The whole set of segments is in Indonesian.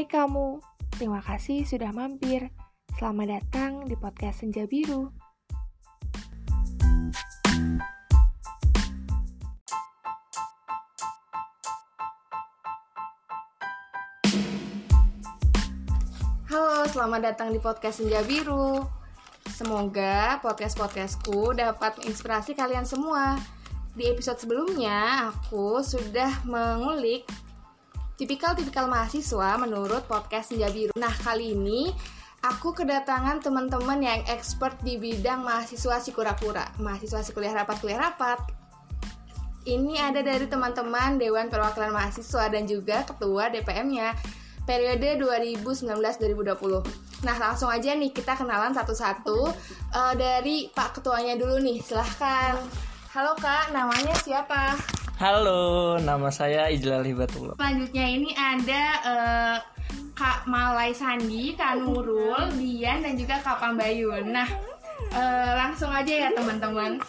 Hai kamu, terima kasih sudah mampir. Selamat datang di podcast Senja Biru. Halo, selamat datang di podcast Senja Biru. Semoga podcast-podcastku dapat menginspirasi kalian semua. Di episode sebelumnya, aku sudah mengulik tipikal-tipikal mahasiswa menurut podcast Senja Biru. Nah, kali ini aku kedatangan teman-teman yang expert di bidang mahasiswa sikura-kura, mahasiswa sikuliah rapat kuliah rapat. Ini ada dari teman-teman Dewan Perwakilan Mahasiswa dan juga Ketua DPM-nya periode 2019-2020. Nah, langsung aja nih kita kenalan satu-satu uh, dari Pak Ketuanya dulu nih. Silahkan. Halo Kak, namanya siapa? Halo, nama saya Ijlal Hibatullah. Selanjutnya ini ada uh, Kak Malai Sandi, Kak Nurul, Dian, dan juga Kak Pambayun. Nah, uh, langsung aja ya teman-teman.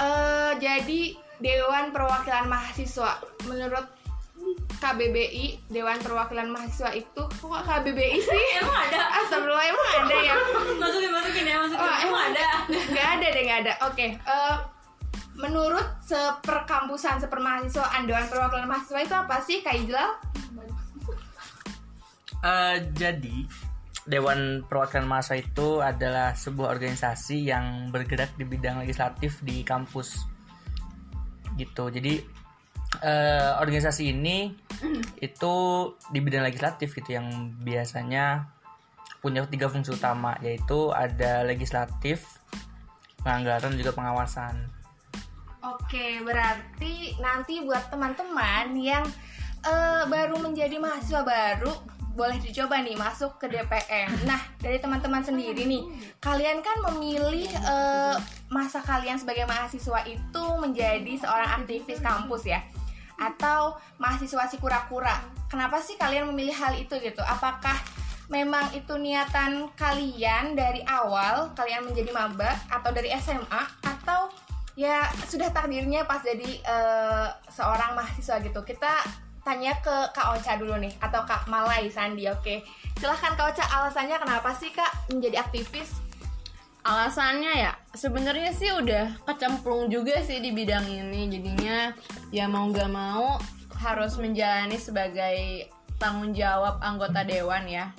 Uh, jadi Dewan Perwakilan Mahasiswa, menurut KBBI Dewan Perwakilan Mahasiswa itu kok KBBI sih? Emang ada? Astagfirullah emang ada ya? Masukin masukin ya masukin. Oh, emang ada? Gak ada deh gak ada. Oke. uh, menurut seperkampusan sepermahasiswaan Dewan Perwakilan Mahasiswa itu apa sih Kak Ijlal? Uh, jadi Dewan Perwakilan Mahasiswa itu adalah sebuah organisasi yang bergerak di bidang legislatif di kampus. Gitu. Jadi uh, organisasi ini itu di bidang legislatif gitu yang biasanya punya tiga fungsi utama yaitu ada legislatif, penganggaran juga pengawasan. Oke, berarti nanti buat teman-teman yang uh, baru menjadi mahasiswa baru boleh dicoba nih masuk ke DPM. Nah, dari teman-teman sendiri nih, kalian kan memilih uh, masa kalian sebagai mahasiswa itu menjadi seorang aktivis kampus ya, atau mahasiswa si kura-kura. Kenapa sih kalian memilih hal itu gitu? Apakah memang itu niatan kalian dari awal kalian menjadi maba atau dari SMA atau ya sudah takdirnya pas jadi uh, seorang mahasiswa gitu. Kita tanya ke Kak Ocha dulu nih atau Kak Malai Sandi oke. Okay. silahkan Kak Ocha alasannya kenapa sih Kak menjadi aktivis? Alasannya ya sebenarnya sih udah kecemplung juga sih di bidang ini. Jadinya ya mau gak mau harus menjalani sebagai tanggung jawab anggota dewan ya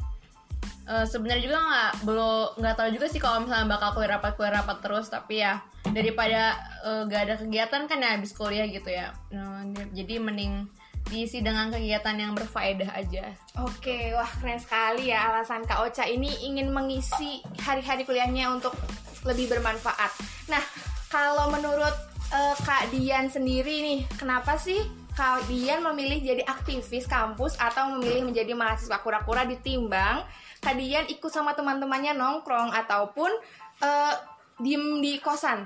uh, sebenarnya juga nggak belum nggak tahu juga sih kalau misalnya bakal kuliah rapat kuliah rapat terus tapi ya daripada uh, gak ada kegiatan kan ya habis kuliah gitu ya uh, jadi mending diisi dengan kegiatan yang berfaedah aja. Oke, wah keren sekali ya alasan Kak Ocha ini ingin mengisi hari-hari kuliahnya untuk lebih bermanfaat. Nah, kalau menurut uh, Kak Dian sendiri nih, kenapa sih Kak Dian memilih jadi aktivis kampus atau memilih menjadi mahasiswa kura-kura ditimbang Kak Dian ikut sama teman-temannya nongkrong ataupun uh, diem di kosan?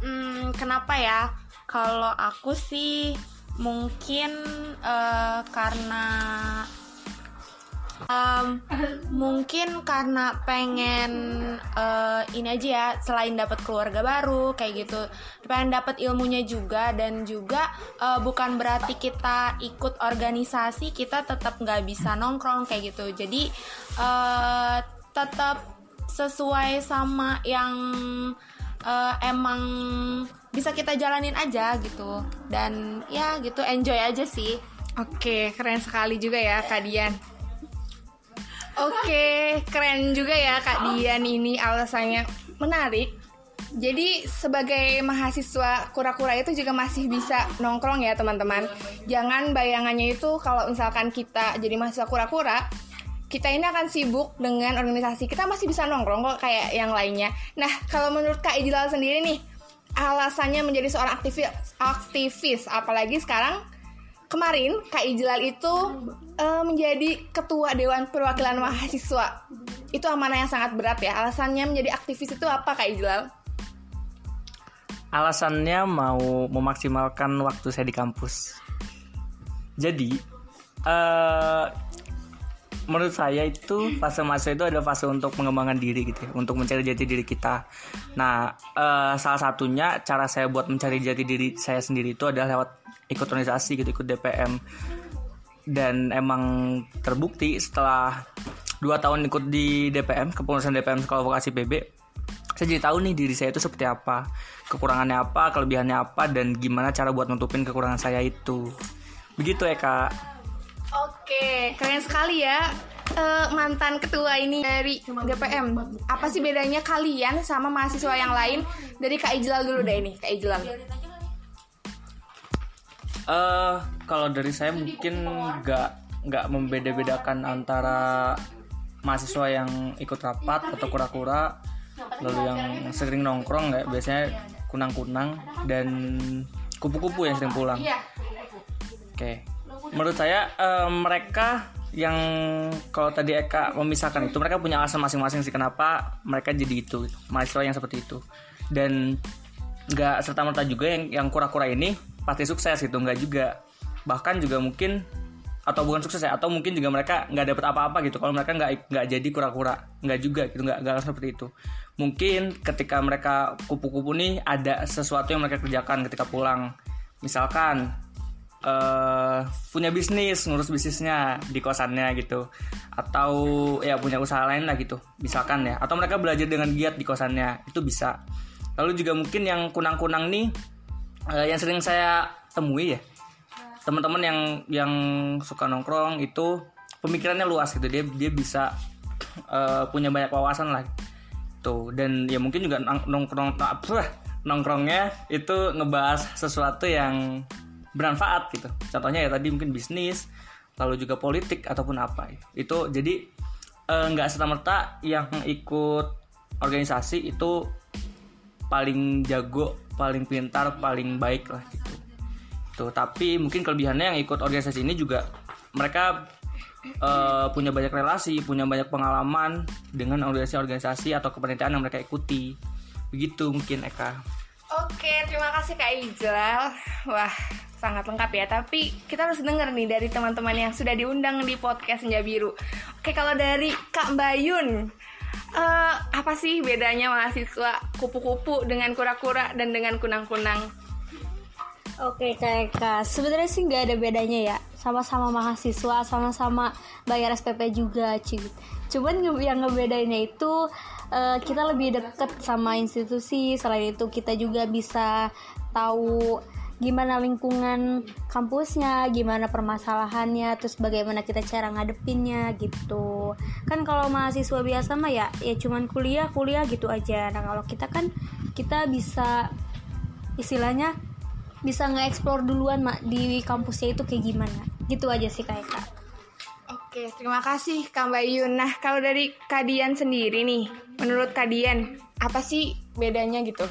Hmm, kenapa ya? Kalau aku sih mungkin uh, karena um, mungkin karena pengen uh, ini aja ya selain dapat keluarga baru kayak gitu. Pengen dapat ilmunya juga dan juga uh, bukan berarti kita ikut organisasi kita tetap nggak bisa nongkrong kayak gitu. Jadi uh, tetap sesuai sama yang uh, emang bisa kita jalanin aja gitu. Dan ya gitu enjoy aja sih. Oke keren sekali juga ya kak Dian oke keren juga ya kak Dian ini alasannya. Menarik. Jadi sebagai mahasiswa kura-kura itu juga masih bisa nongkrong ya teman-teman. Jangan bayangannya itu kalau misalkan kita jadi mahasiswa kura-kura kita ini akan sibuk dengan organisasi. Kita masih bisa nongkrong kok kayak yang lainnya. Nah kalau menurut kak Ijlal sendiri nih alasannya menjadi seorang aktivis aktivis apalagi sekarang kemarin Kak Ijlal itu uh, menjadi ketua Dewan Perwakilan Mahasiswa itu amanah yang sangat berat ya alasannya menjadi aktivis itu apa Kak Ijlal? Alasannya mau memaksimalkan waktu saya di kampus. Jadi uh, menurut saya itu fase masa itu adalah fase untuk mengembangkan diri gitu ya, untuk mencari jati diri kita. Nah, uh, salah satunya cara saya buat mencari jati diri saya sendiri itu adalah lewat ikut organisasi gitu, ikut DPM. dan emang terbukti setelah dua tahun ikut di DPM kepengurusan DPM sekolah vokasi PB saya jadi tahu nih diri saya itu seperti apa kekurangannya apa kelebihannya apa dan gimana cara buat nutupin kekurangan saya itu begitu ya kak Oke, keren sekali ya eh, mantan ketua ini dari DPM. Apa sih bedanya kalian sama mahasiswa yang lain? Dari Kak Ijlal dulu deh ini, Kak Ijlal. Eh kalau dari saya mungkin nggak nggak membeda-bedakan antara mahasiswa yang ikut rapat atau kura-kura lalu yang sering nongkrong nggak biasanya kunang-kunang dan kupu-kupu yang sering pulang. Iya. Oke, menurut saya eh, mereka yang kalau tadi Eka memisahkan itu mereka punya alasan masing-masing sih kenapa mereka jadi itu mahasiswa yang seperti itu. Dan nggak serta merta juga yang yang kura-kura ini pasti sukses gitu nggak juga. Bahkan juga mungkin atau bukan sukses ya atau mungkin juga mereka nggak dapet apa-apa gitu. Kalau mereka nggak nggak jadi kura-kura nggak juga gitu nggak nggak seperti itu. Mungkin ketika mereka kupu-kupu nih ada sesuatu yang mereka kerjakan ketika pulang. Misalkan eh punya bisnis ngurus bisnisnya di kosannya gitu. Atau ya punya usaha lain lah gitu misalkan ya. Atau mereka belajar dengan giat di kosannya itu bisa. Lalu juga mungkin yang kunang-kunang nih eh, yang sering saya temui ya teman-teman yang yang suka nongkrong itu pemikirannya luas gitu. Dia dia bisa eh, punya banyak wawasan lah. Tuh dan ya mungkin juga nong- nongkrong apa nongkrongnya itu ngebahas sesuatu yang bermanfaat gitu. Contohnya ya tadi mungkin bisnis lalu juga politik ataupun apa. Itu jadi eh, nggak serta merta yang ikut organisasi itu paling jago paling pintar paling baik lah gitu tuh tapi mungkin kelebihannya yang ikut organisasi ini juga mereka eh, punya banyak relasi punya banyak pengalaman dengan organisasi-organisasi atau kepanitiaan yang mereka ikuti begitu mungkin Eka Oke, terima kasih Kak Ijlal. Wah, sangat lengkap ya. Tapi kita harus denger nih dari teman-teman yang sudah diundang di podcast Senja Biru. Oke, kalau dari Kak Bayun, eh, apa sih bedanya mahasiswa kupu-kupu dengan kura-kura dan dengan kunang-kunang? Oke kak sebenarnya sih nggak ada bedanya ya, sama-sama mahasiswa, sama-sama bayar SPP juga, cuy. Cuman yang ngebedainnya itu eh, kita lebih deket sama institusi, selain itu kita juga bisa tahu gimana lingkungan kampusnya, gimana permasalahannya, terus bagaimana kita cara ngadepinnya gitu. Kan kalau mahasiswa biasa mah ya, ya cuman kuliah, kuliah gitu aja. Nah kalau kita kan kita bisa istilahnya bisa nge-explore duluan mak di kampusnya itu kayak gimana gitu aja sih kayak kak Oke, terima kasih Kak Bayun. Nah, kalau dari Kadian sendiri nih, menurut Kadian, apa sih bedanya gitu?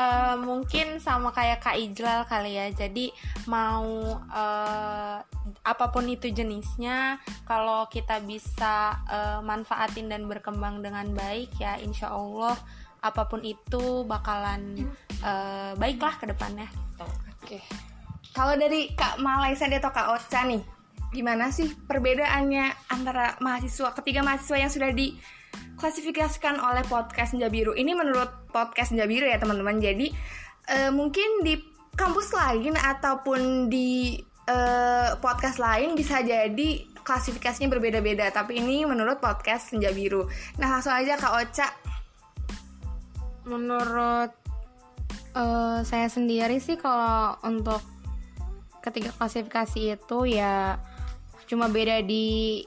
Eh, mungkin sama kayak Kak Ijlal kali ya. Jadi mau eh, apa pun itu jenisnya, kalau kita bisa eh, manfaatin dan berkembang dengan baik ya, insya Allah apa pun itu bakalan eh, baiklah ke depannya. Oke. Kalau dari Kak Malaysia atau Kak Ocha nih, gimana sih perbedaannya antara mahasiswa ketiga mahasiswa yang sudah diklasifikasikan oleh podcast Senja Biru? Ini menurut podcast Senja Biru ya teman-teman. Jadi eh, mungkin di kampus lain ataupun di eh, podcast lain bisa jadi klasifikasinya berbeda-beda. Tapi ini menurut podcast Senja Biru. Nah langsung aja Kak Ocha. Menurut eh, saya sendiri sih kalau untuk ketiga klasifikasi itu ya cuma beda di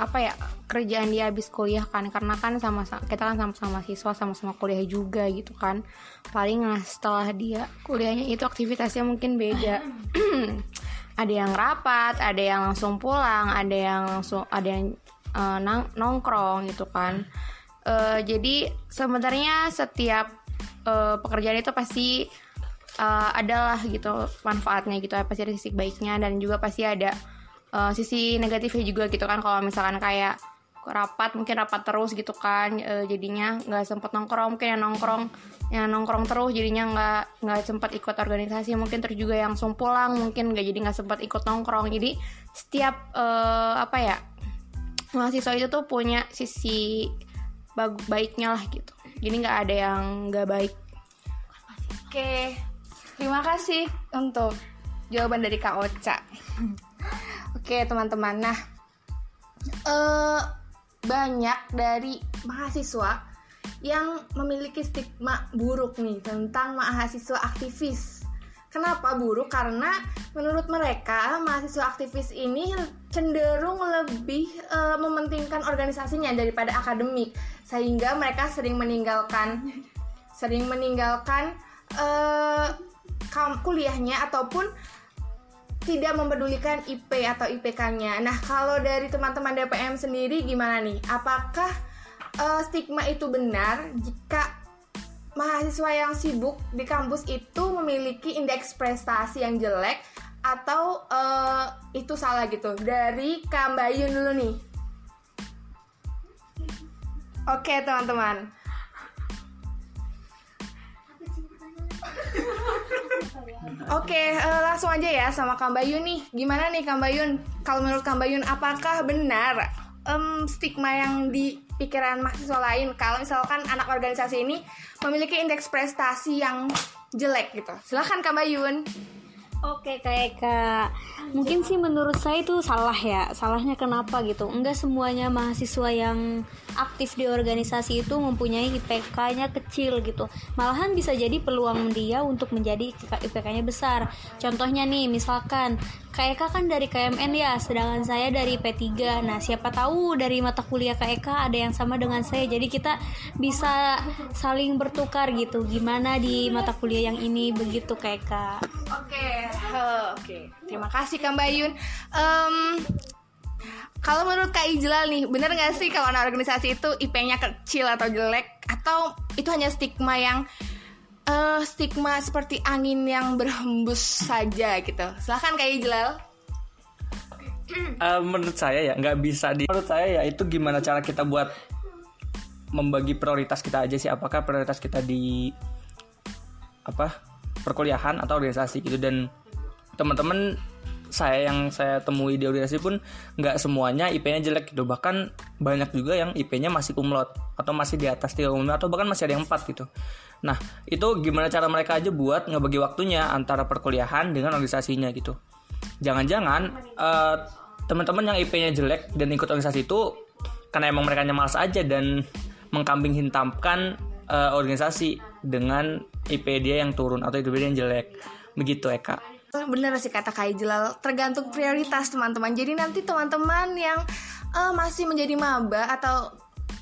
apa ya kerjaan dia habis kuliah kan karena kan sama kita kan sama-sama siswa sama-sama kuliah juga gitu kan. Paling nah setelah dia kuliahnya itu aktivitasnya mungkin beda. Ada yang rapat ada yang langsung pulang ada yang langsung ada yang eh, nang- nongkrong gitu kan. Eh, jadi sebenarnya setiap eh, pekerjaan itu pasti eh, adalah gitu manfaatnya gitu pasti ada sisi baiknya dan juga pasti ada eh, sisi negatifnya juga gitu kan. Kalau misalkan kayak rapat mungkin rapat terus gitu kan eh, jadinya nggak sempet nongkrong. Mungkin yang nongkrong yang nongkrong terus jadinya nggak nggak sempat ikut organisasi. Mungkin terus juga yang langsung pulang mungkin nggak jadi nggak sempat ikut nongkrong. Jadi setiap eh, apa ya mahasiswa itu tuh punya sisi baiknya lah gitu. Jadi nggak ada yang nggak baik. Oke, terima kasih untuk jawaban dari Kak Ocha. Oke teman-teman, nah eh banyak dari mahasiswa yang memiliki stigma buruk nih tentang mahasiswa aktivis. Kenapa buruk? Karena menurut mereka mahasiswa aktivis ini cenderung lebih eh, mementingkan organisasinya daripada akademik, sehingga mereka sering meninggalkan sering meninggalkan kam- kuliahnya ataupun tidak mempedulikan IP atau IPK-nya. Nah, kalau dari teman-teman DPM sendiri gimana nih? Apakah eh, stigma itu benar jika mahasiswa yang sibuk di kampus itu memiliki indeks prestasi yang jelek atau eh, itu salah gitu? Dari Kak Bayun dulu nih. Oke, teman-teman. Oke, eh, langsung aja ya sama Kang Bayun nih. Gimana nih Kang Bayun? Kalau menurut Kang Bayun, apakah benar em, stigma yang di pikiran mahasiswa lain kalau misalkan anak organisasi ini memiliki indeks prestasi yang jelek gitu? Silahkan Kang Bayun. Oke kayak kak. Mungkin sih menurut saya itu salah ya. Salahnya kenapa gitu? Enggak semuanya mahasiswa yang aktif di organisasi itu mempunyai IPK-nya kecil gitu. Malahan bisa jadi peluang dia untuk menjadi IPK-nya besar. Contohnya nih misalkan KEK kan dari KMN ya Sedangkan saya dari P3 Nah siapa tahu dari mata kuliah KEK ada yang sama dengan saya. Jadi kita bisa saling bertukar gitu. Gimana di mata kuliah yang ini? Begitu KEK Oke, eh, oke. Terima kasih Kang Bayun. Em, kalau menurut Kak Ijlal nih, bener nggak sih kalau anak organisasi itu IP-nya kecil atau jelek? Atau itu hanya stigma yang eh, stigma seperti angin yang berhembus saja gitu? Silahkan Kak Ijlal. Eh, menurut saya ya nggak bisa di menurut saya ya itu gimana cara kita buat membagi prioritas kita aja sih apakah prioritas kita di apa perkuliahan atau organisasi gitu dan teman-teman saya yang saya temui di organisasi pun nggak semuanya IP-nya jelek gitu. Bahkan banyak juga yang IP-nya masih kumlot atau masih di atas 3 atau bahkan masih ada yang 4 gitu. Nah itu gimana cara mereka aja buat ngebagi waktunya antara perkuliahan dengan organisasinya gitu. Jangan-jangan eh, teman-teman yang IP-nya jelek dan ikut organisasi itu karena emang mereka malas aja dan mengkambing hitamkan eh, organisasi dengan IP dia yang turun atau IP dia yang jelek. Begitu Eka Bener sih kata Kak Ijlal, tergantung prioritas teman-teman. Jadi nanti teman-teman yang eh, masih menjadi maba atau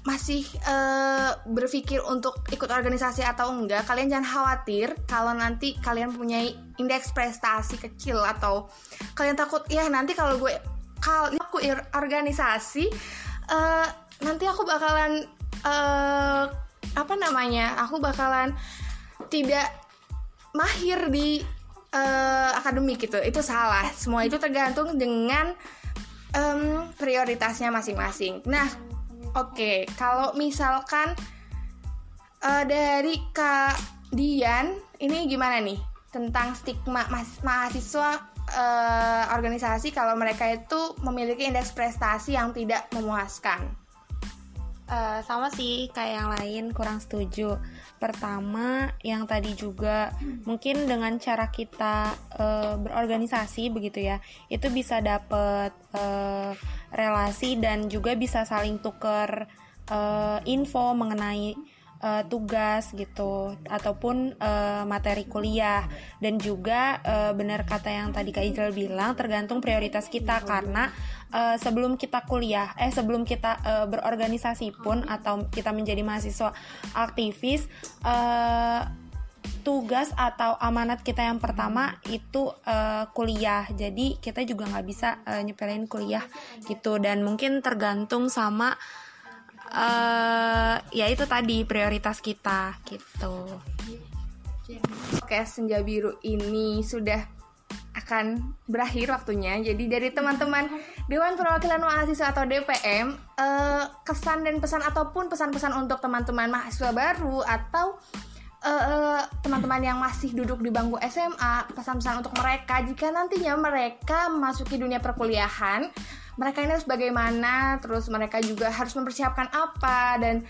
masih eh, berpikir untuk ikut organisasi atau enggak, kalian jangan khawatir kalau nanti kalian punya indeks prestasi kecil atau kalian takut ya nanti kalau gue kalau aku ir- organisasi eh, nanti aku bakalan eh, apa namanya? Aku bakalan tidak mahir di eh, akademik gitu. Itu salah. Semua itu tergantung dengan em, prioritasnya masing-masing. Nah oke. Kalau misalkan eh, dari kak Dian ini gimana nih tentang stigma mas- mahasiswa eh, organisasi kalau mereka itu memiliki indeks prestasi yang tidak memuaskan? Eh, sama sih kayak yang lain kurang setuju. Pertama, yang tadi juga mungkin dengan cara kita eh, berorganisasi begitu ya, itu bisa dapet eh, relasi dan juga bisa saling tuker eh, info mengenai eh, tugas gitu ataupun eh, materi kuliah. Dan juga eh, benar kata yang tadi Kak Ijal bilang tergantung prioritas kita. Karena eh, sebelum kita kuliah eh sebelum kita eh, berorganisasi pun atau kita menjadi mahasiswa aktivis eh, tugas atau amanat kita yang pertama itu eh, kuliah. Jadi kita juga nggak bisa eh, nyepelin kuliah gitu. Dan mungkin tergantung sama eh ya itu tadi prioritas kita gitu Oke, senja biru ini sudah akan berakhir waktunya. Jadi dari teman-teman Dewan Perwakilan Mahasiswa atau DPM, eh, kesan dan pesan ataupun pesan-pesan untuk teman-teman mahasiswa baru atau eh, teman-teman yang masih duduk di bangku SMA, pesan-pesan untuk mereka jika nantinya mereka memasuki dunia perkuliahan, mereka ini harus bagaimana, terus mereka juga harus mempersiapkan apa dan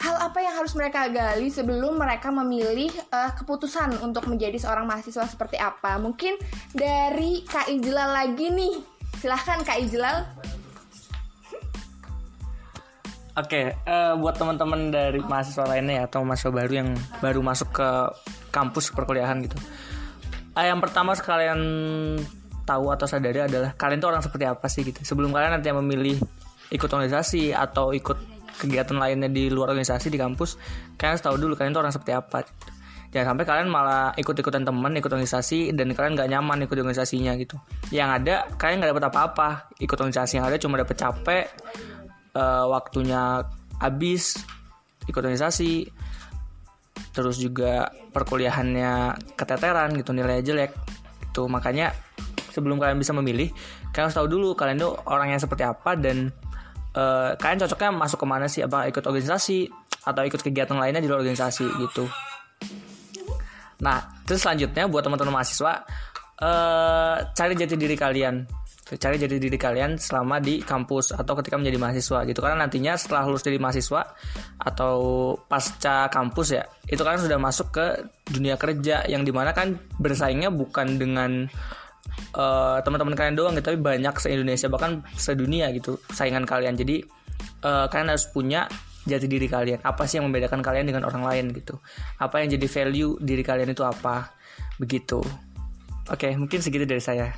hal apa yang harus mereka gali sebelum mereka memilih eh, keputusan untuk menjadi seorang mahasiswa seperti apa? Mungkin dari Kak Ijlal lagi nih. Silahkan Kak Ijlal. Oke, eh, buat teman-teman dari mahasiswa lainnya ya, atau mahasiswa baru yang baru masuk ke kampus perkuliahan gitu. Eh, yang pertama sekalian tahu atau sadari adalah kalian tuh orang seperti apa sih gitu. Sebelum kalian nanti memilih ikut organisasi atau ikut kegiatan lainnya di luar organisasi di kampus, kalian harus tahu dulu kalian tuh orang seperti apa. gitu. Jangan sampai kalian malah ikut-ikutan teman, ikut organisasi dan kalian nggak nyaman ikut organisasinya gitu. Yang ada kalian nggak dapat apa-apa. Ikut organisasi yang ada cuma dapat capek, eh, waktunya habis ikut organisasi terus juga perkuliahannya keteteran gitu nilainya jelek itu makanya sebelum kalian bisa memilih kalian harus tahu dulu kalian tuh orangnya seperti apa dan eh, kalian cocoknya masuk ke mana sih? Apa ikut organisasi atau ikut kegiatan lainnya di luar organisasi gitu. Nah terus selanjutnya buat teman-teman mahasiswa eh cari jati diri kalian. Cari jati diri kalian selama di kampus atau ketika menjadi mahasiswa gitu. Karena nantinya setelah lulus dari mahasiswa atau pasca kampus ya itu kalian sudah masuk ke dunia kerja yang di mana kan bersaingnya bukan dengan eh, teman-teman kalian doang gitu tapi banyak se Indonesia bahkan sedunia gitu saingan kalian. Jadi eh, kalian harus punya jati diri kalian. Apa sih yang membedakan kalian dengan orang lain gitu? Apa yang jadi value diri kalian itu apa? Begitu. Oke mungkin segitu dari saya.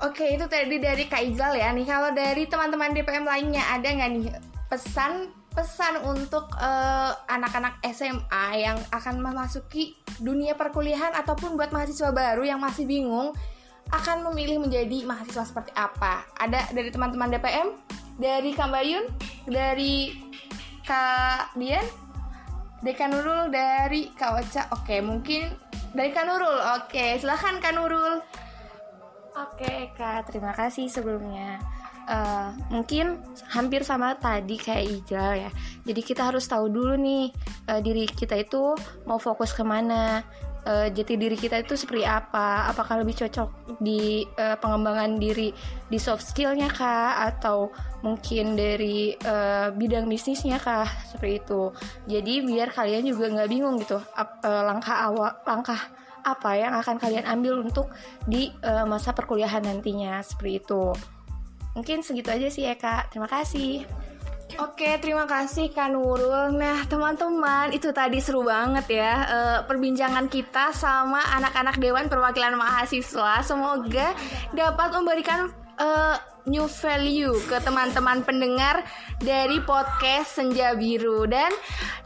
Oke, itu tadi dari Kak Ijlal ya. Nih kalau dari teman-teman DPM lainnya ada nggak nih pesan pesan untuk eh, anak-anak SMA yang akan memasuki dunia perkuliahan ataupun buat mahasiswa baru yang masih bingung akan memilih menjadi mahasiswa seperti apa? Ada dari teman-teman DPM, dari Kak Bayun, dari Kak Dian, dari Kak Nurul, dari Kak Ocha. Oke, mungkin dari Kak Nurul. Oke, silahkan Kak Nurul. Oke Kak, terima kasih sebelumnya. Eh, mungkin hampir sama tadi kayak Ijal ya. Jadi kita harus tahu dulu nih eh, diri kita itu mau fokus ke mana. Eh, jati diri kita itu seperti apa? Apakah lebih cocok di eh, pengembangan diri di soft skillnya kah? Atau mungkin dari eh, bidang bisnisnya kah? Seperti itu. Jadi biar kalian juga nggak bingung gitu. eh, langkah awal, langkah apa yang akan kalian ambil untuk di eh, masa perkuliahan nantinya seperti itu. Mungkin segitu aja sih ya kak. Terima kasih. Oke, terima kasih Kak Nurul. Nah, teman-teman, itu tadi seru banget ya eh, perbincangan kita sama anak-anak Dewan Perwakilan Mahasiswa. Semoga dapat memberikan eh, new value ke teman-teman pendengar dari podcast Senja Biru dan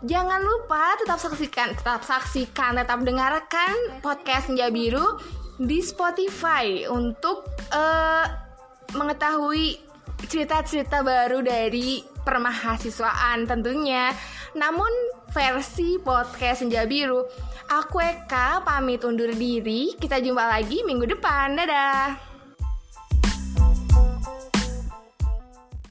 jangan lupa tetap saksikan, tetap saksikan, tetap dengarkan podcast Senja Biru di Spotify untuk eh, mengetahui cerita-cerita baru dari permahasiswaan tentunya. Namun versi podcast Senja Biru, aku Eka pamit undur diri. Kita jumpa lagi minggu depan. Dadah.